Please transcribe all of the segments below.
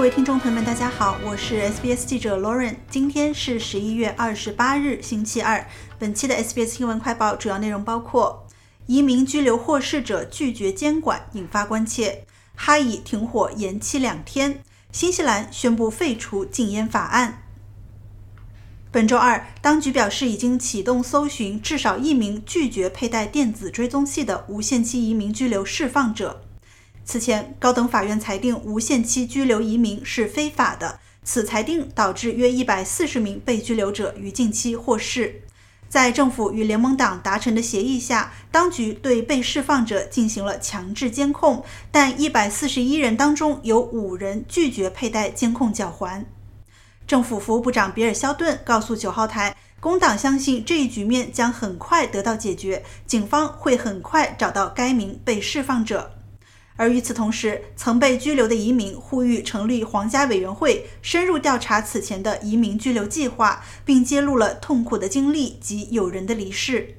各位听众朋友们，大家好，我是 SBS 记者 Lauren。今天是十一月二十八日，星期二。本期的 SBS 新闻快报主要内容包括：移民拘留获释者拒绝监管，引发关切；哈以停火延期两天；新西兰宣布废除禁烟法案。本周二，当局表示已经启动搜寻至少一名拒绝佩戴电子追踪器的无限期移民拘留释放者。此前，高等法院裁定无限期拘留移民是非法的。此裁定导致约一百四十名被拘留者于近期获释。在政府与联盟党达成的协议下，当局对被释放者进行了强制监控，但一百四十一人当中有五人拒绝佩戴监控脚环。政府服务部长比尔·肖顿告诉九号台，工党相信这一局面将很快得到解决，警方会很快找到该名被释放者。而与此同时，曾被拘留的移民呼吁成立皇家委员会，深入调查此前的移民拘留计划，并揭露了痛苦的经历及友人的离世。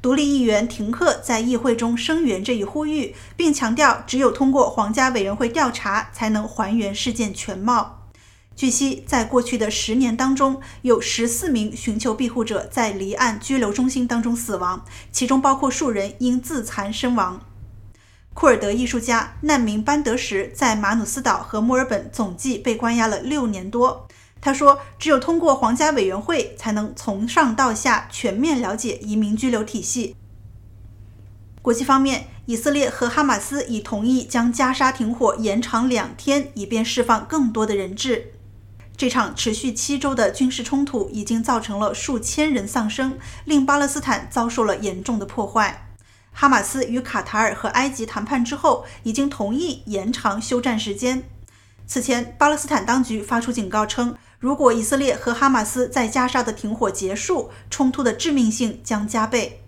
独立议员廷克在议会中声援这一呼吁，并强调，只有通过皇家委员会调查，才能还原事件全貌。据悉，在过去的十年当中，有十四名寻求庇护者在离岸拘留中心当中死亡，其中包括数人因自残身亡。库尔德艺术家难民班德什在马努斯岛和墨尔本总计被关押了六年多。他说：“只有通过皇家委员会，才能从上到下全面了解移民拘留体系。”国际方面，以色列和哈马斯已同意将加沙停火延长两天，以便释放更多的人质。这场持续七周的军事冲突已经造成了数千人丧生，令巴勒斯坦遭受了严重的破坏。哈马斯与卡塔尔和埃及谈判之后，已经同意延长休战时间。此前，巴勒斯坦当局发出警告称，如果以色列和哈马斯在加沙的停火结束，冲突的致命性将加倍。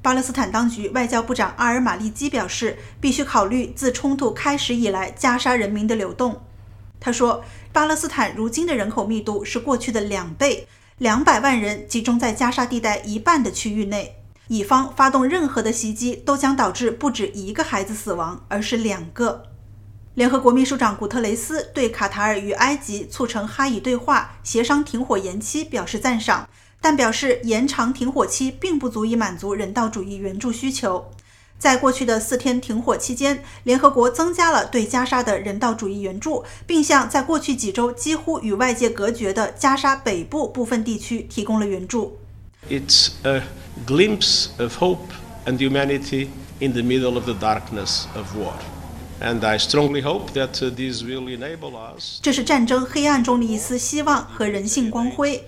巴勒斯坦当局外交部长阿尔马利基表示，必须考虑自冲突开始以来加沙人民的流动。他说，巴勒斯坦如今的人口密度是过去的两倍，两百万人集中在加沙地带一半的区域内。乙方发动任何的袭击都将导致不止一个孩子死亡，而是两个。联合国秘书长古特雷斯对卡塔尔与埃及促成哈以对话、协商停火延期表示赞赏，但表示延长停火期并不足以满足人道主义援助需求。在过去的四天停火期间，联合国增加了对加沙的人道主义援助，并向在过去几周几乎与外界隔绝的加沙北部部分地区提供了援助。It's a glimpse of hope and humanity in the middle of the darkness of war. And I strongly hope that this will enable us. 这是战争黑暗中的一丝希望和人性光辉。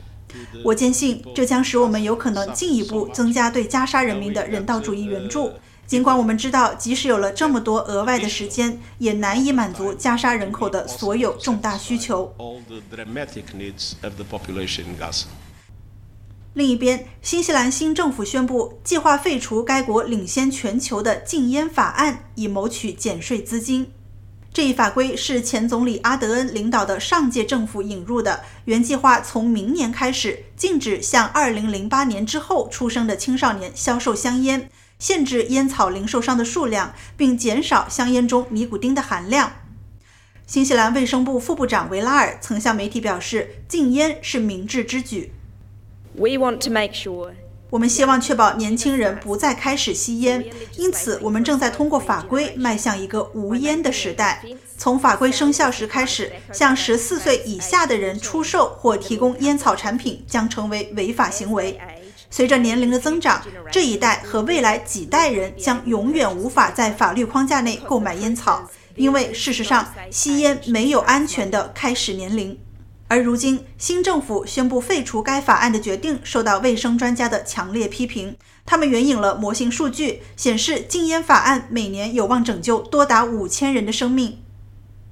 我坚信这将使我们有可能进一步增加对加沙人民的人道主义援助。尽管我们知道，即使有了这么多额外的时间，也难以满足加沙人口的所有重大需求。另一边，新西兰新政府宣布计划废除该国领先全球的禁烟法案，以谋取减税资金。这一法规是前总理阿德恩领导的上届政府引入的，原计划从明年开始禁止向2008年之后出生的青少年销售香烟，限制烟草零售商的数量，并减少香烟中尼古丁的含量。新西兰卫生部副部长维拉尔曾向媒体表示，禁烟是明智之举。We want to make sure. 我们希望确保年轻人不再开始吸烟，因此我们正在通过法规迈向一个无烟的时代。从法规生效时开始，向十四岁以下的人出售或提供烟草产品将成为违法行为。随着年龄的增长，这一代和未来几代人将永远无法在法律框架内购买烟草，因为事实上，吸烟没有安全的开始年龄。而如今，新政府宣布废除该法案的决定受到卫生专家的强烈批评。他们援引了模型数据，显示禁烟法案每年有望拯救多达五千人的生命。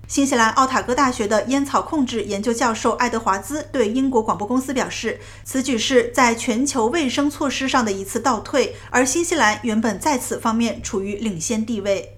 新西兰奥塔哥大学的烟草控制研究教授爱德华兹对英国广播公司表示，此举是在全球卫生措施上的一次倒退，而新西兰原本在此方面处于领先地位。